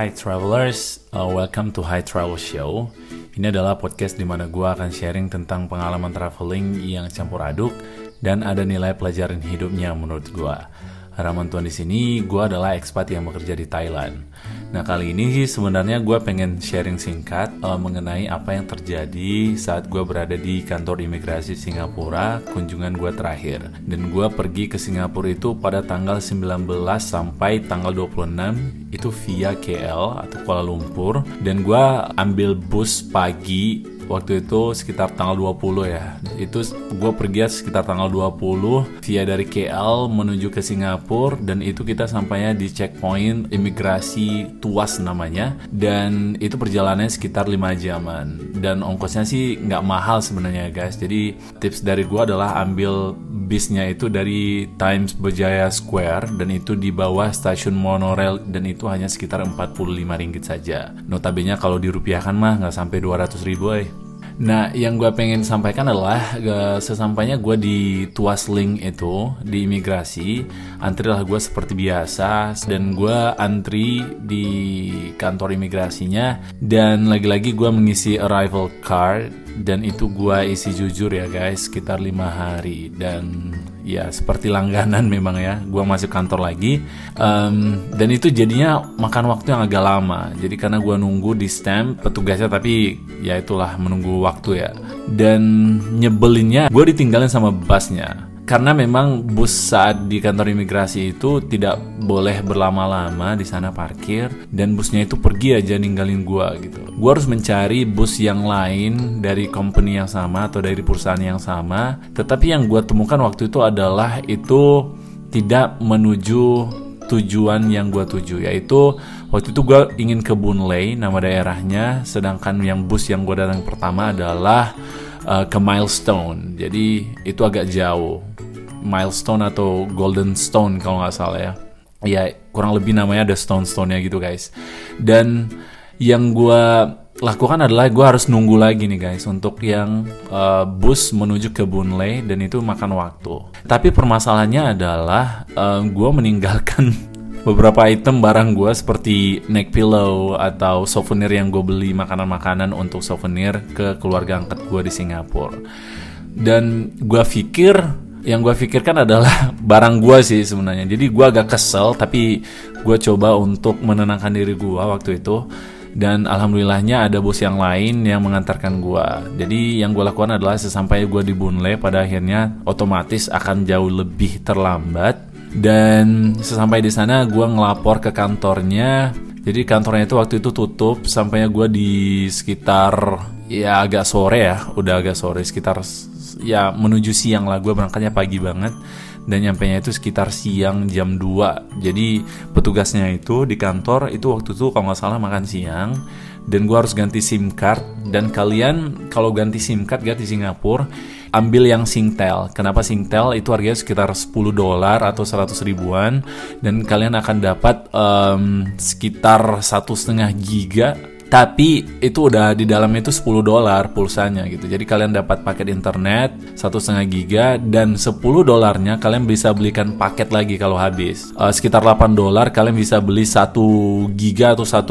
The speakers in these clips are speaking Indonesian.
Hi travelers, uh, welcome to Hi Travel Show. Ini adalah podcast di mana gue akan sharing tentang pengalaman traveling yang campur aduk dan ada nilai pelajaran hidupnya menurut gue. Harapan Tuhan di sini, gue adalah ekspat yang bekerja di Thailand. Nah kali ini sih sebenarnya gue pengen sharing singkat uh, mengenai apa yang terjadi saat gue berada di kantor imigrasi Singapura kunjungan gue terakhir. Dan gue pergi ke Singapura itu pada tanggal 19 sampai tanggal 26 itu via KL atau Kuala Lumpur. Dan gue ambil bus pagi waktu itu sekitar tanggal 20 ya itu gue pergi sekitar tanggal 20 via dari KL menuju ke Singapura dan itu kita sampainya di checkpoint imigrasi Tuas namanya dan itu perjalanannya sekitar 5 jaman dan ongkosnya sih nggak mahal sebenarnya guys jadi tips dari gue adalah ambil bisnya itu dari Times Berjaya Square dan itu di bawah stasiun monorail dan itu hanya sekitar 45 ringgit saja. Notabene kalau dirupiahkan mah nggak sampai 200 ribu eh. Nah, yang gue pengen sampaikan adalah sesampainya gue di Tuas Link itu di imigrasi, antrilah gue seperti biasa dan gue antri di kantor imigrasinya dan lagi-lagi gue mengisi arrival card dan itu gue isi jujur ya guys sekitar lima hari dan ya seperti langganan memang ya. Gue masuk kantor lagi. Um, dan itu jadinya makan waktu yang agak lama. Jadi karena gue nunggu di stamp petugasnya tapi ya itulah menunggu waktu ya. Dan nyebelinnya gue ditinggalin sama busnya karena memang bus saat di kantor imigrasi itu tidak boleh berlama-lama di sana parkir dan busnya itu pergi aja ninggalin gua gitu. Gua harus mencari bus yang lain dari company yang sama atau dari perusahaan yang sama. Tetapi yang gua temukan waktu itu adalah itu tidak menuju tujuan yang gue tuju yaitu waktu itu gue ingin ke Bunley nama daerahnya sedangkan yang bus yang gue datang pertama adalah uh, ke Milestone jadi itu agak jauh milestone atau golden stone kalau nggak salah ya ya kurang lebih namanya ada stone stone nya gitu guys dan yang gue lakukan adalah gue harus nunggu lagi nih guys untuk yang uh, bus menuju ke Bunley dan itu makan waktu. Tapi permasalahannya adalah uh, gue meninggalkan beberapa item barang gue seperti neck pillow atau souvenir yang gue beli makanan-makanan untuk souvenir ke keluarga angkat gue di Singapura. Dan gue pikir yang gue pikirkan adalah barang gue sih sebenarnya. Jadi gue agak kesel, tapi gue coba untuk menenangkan diri gue waktu itu. Dan alhamdulillahnya ada bos yang lain yang mengantarkan gue. Jadi yang gue lakukan adalah sesampai gue di Bunle pada akhirnya otomatis akan jauh lebih terlambat. Dan sesampai di sana gue ngelapor ke kantornya. Jadi kantornya itu waktu itu tutup sampainya gue di sekitar ya agak sore ya, udah agak sore sekitar ya menuju siang lah. Gue berangkatnya pagi banget dan nyampe nya itu sekitar siang jam 2 jadi petugasnya itu di kantor itu waktu itu kalau nggak salah makan siang dan gue harus ganti SIM card. Dan kalian kalau ganti SIM card ganti Singapura ambil yang Singtel. Kenapa Singtel? Itu harganya sekitar 10 dolar atau 100 ribuan. Dan kalian akan dapat um, sekitar satu setengah giga tapi itu udah di dalamnya itu 10 dolar pulsanya gitu. Jadi kalian dapat paket internet satu setengah giga dan 10 dolarnya kalian bisa belikan paket lagi kalau habis. Uh, sekitar 8 dolar kalian bisa beli 1 giga atau 1,5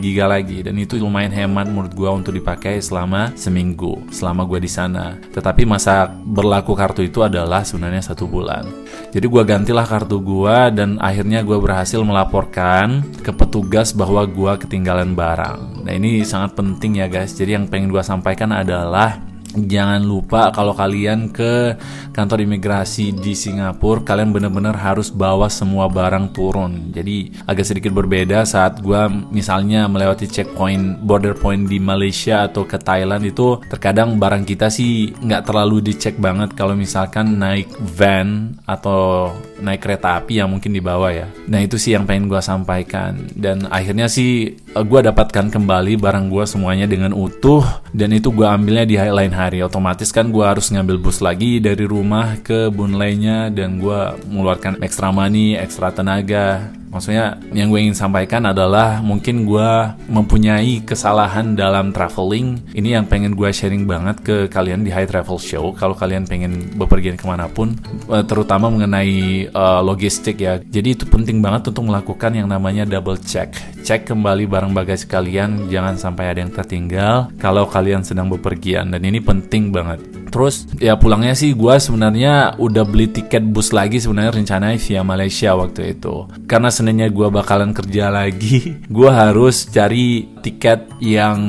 giga lagi. Dan itu lumayan hemat menurut gue untuk dipakai selama seminggu selama gue di sana. Tetapi masa berlaku kartu itu adalah sebenarnya satu bulan. Jadi gue gantilah kartu gue dan akhirnya gue berhasil melaporkan ke petugas bahwa gue ketinggalan barang barang. Nah ini sangat penting ya guys. Jadi yang pengen gue sampaikan adalah jangan lupa kalau kalian ke kantor imigrasi di Singapura kalian benar-benar harus bawa semua barang turun. Jadi agak sedikit berbeda saat gue misalnya melewati checkpoint border point di Malaysia atau ke Thailand itu terkadang barang kita sih nggak terlalu dicek banget kalau misalkan naik van atau naik kereta api yang mungkin dibawa ya. Nah itu sih yang pengen gue sampaikan. Dan akhirnya sih eh, gue dapatkan kembali barang gue semuanya dengan utuh dan itu gue ambilnya di lain hari hari otomatis kan gue harus ngambil bus lagi dari rumah ke Bunlainya dan gue mengeluarkan extra money, ekstra tenaga Maksudnya yang gue ingin sampaikan adalah mungkin gue mempunyai kesalahan dalam traveling. Ini yang pengen gue sharing banget ke kalian di High Travel Show. Kalau kalian pengen bepergian ke mana pun, eh, terutama mengenai uh, logistik ya. Jadi itu penting banget untuk melakukan yang namanya double check. Cek kembali barang bagasi kalian, jangan sampai ada yang tertinggal kalau kalian sedang bepergian. Dan ini penting banget. Terus ya pulangnya sih gue sebenarnya udah beli tiket bus lagi sebenarnya rencananya via Malaysia waktu itu. Karena seninnya gue bakalan kerja lagi, gue harus cari tiket yang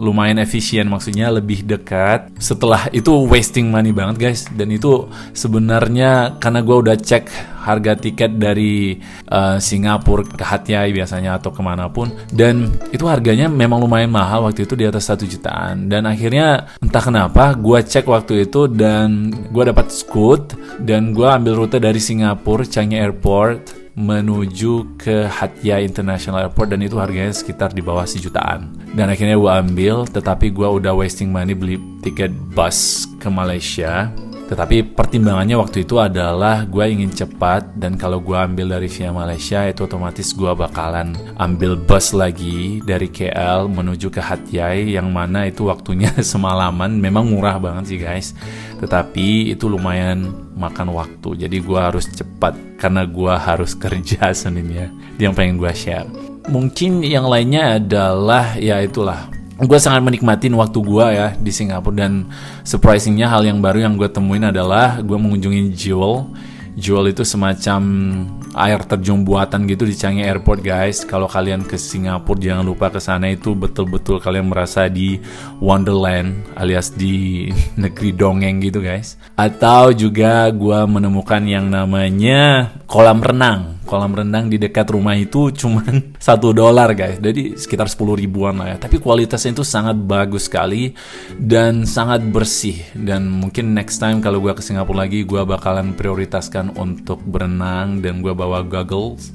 lumayan efisien maksudnya lebih dekat. Setelah itu wasting money banget guys. Dan itu sebenarnya karena gue udah cek harga tiket dari uh, Singapura ke Hatyai biasanya atau ke mana pun dan itu harganya memang lumayan mahal waktu itu di atas satu jutaan. Dan akhirnya entah kenapa gue cek waktu itu dan gue dapat Scoot dan gue ambil rute dari Singapura Changi Airport menuju ke Hatia International Airport dan itu harganya sekitar di bawah sejutaan. Dan akhirnya gue ambil, tetapi gue udah wasting money beli tiket bus ke Malaysia. Tetapi pertimbangannya waktu itu adalah gue ingin cepat dan kalau gue ambil dari via Malaysia itu otomatis gue bakalan ambil bus lagi dari KL menuju ke Hatyai yang mana itu waktunya semalaman. Memang murah banget sih guys. Tetapi itu lumayan makan waktu. Jadi gue harus cepat karena gue harus kerja Seninnya yang pengen gue share. Mungkin yang lainnya adalah ya itulah. Gue sangat menikmatin waktu gue ya di Singapura. Dan surprisingnya hal yang baru yang gue temuin adalah gue mengunjungi Jewel Jewel itu semacam air terjun buatan gitu di Changi Airport guys. Kalau kalian ke Singapura jangan lupa ke sana itu betul-betul kalian merasa di Wonderland alias di negeri dongeng gitu guys. Atau juga gue menemukan yang namanya kolam renang kolam renang di dekat rumah itu cuma satu dolar guys. Jadi sekitar 10 ribuan lah ya. Tapi kualitasnya itu sangat bagus sekali dan sangat bersih. Dan mungkin next time kalau gue ke Singapura lagi gue bakalan prioritaskan untuk berenang dan gue bawa goggles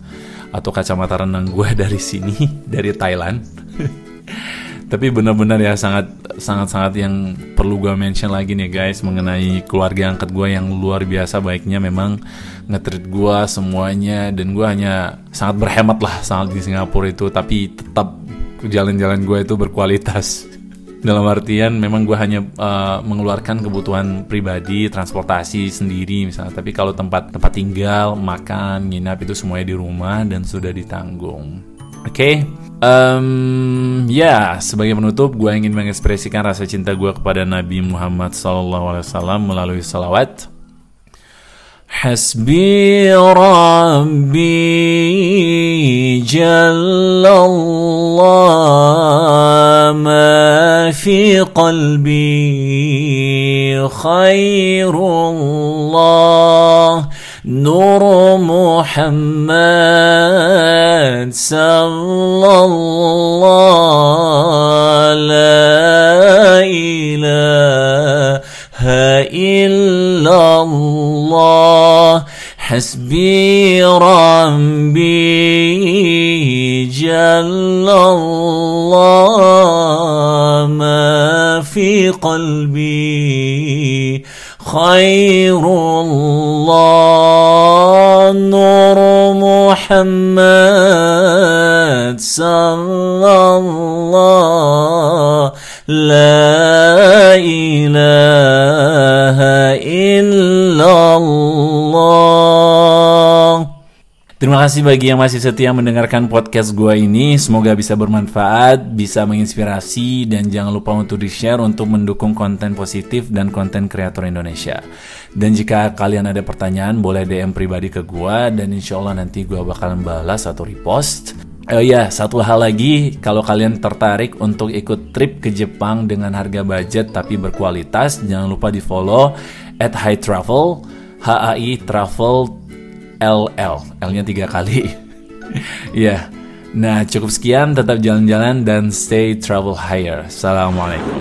atau kacamata renang gue dari sini dari Thailand tapi benar-benar ya sangat sangat sangat yang perlu gue mention lagi nih guys mengenai keluarga angkat gue yang luar biasa baiknya. Memang ngetrit gue semuanya dan gue hanya sangat berhemat lah sangat di Singapura itu. Tapi tetap jalan-jalan gue itu berkualitas. Dalam artian memang gue hanya uh, mengeluarkan kebutuhan pribadi transportasi sendiri misalnya. Tapi kalau tempat tempat tinggal makan nginap itu semuanya di rumah dan sudah ditanggung oke okay? Um, ya, sebagai penutup, gue ingin mengekspresikan rasa cinta gue kepada Nabi Muhammad SAW melalui salawat. Hasbi Rabbi Jallallah ma fi qalbi khairullah نور محمد صلى الله لا إله إلا الله حسبي ربي جل الله ما في قلبي. خير الله نور محمد صلى الله لا إله إلا الله. Terima kasih bagi yang masih setia mendengarkan podcast gue ini. Semoga bisa bermanfaat, bisa menginspirasi, dan jangan lupa untuk di-share untuk mendukung konten positif dan konten kreator Indonesia. Dan jika kalian ada pertanyaan, boleh DM pribadi ke gue, dan insya Allah nanti gue bakalan balas atau repost. Oh ya, satu hal lagi, kalau kalian tertarik untuk ikut trip ke Jepang dengan harga budget tapi berkualitas, jangan lupa di follow at High Travel, HAI Travel LL L-nya tiga kali. Ya yeah. nah cukup sekian tetap jalan-jalan dan stay travel higher assalamualaikum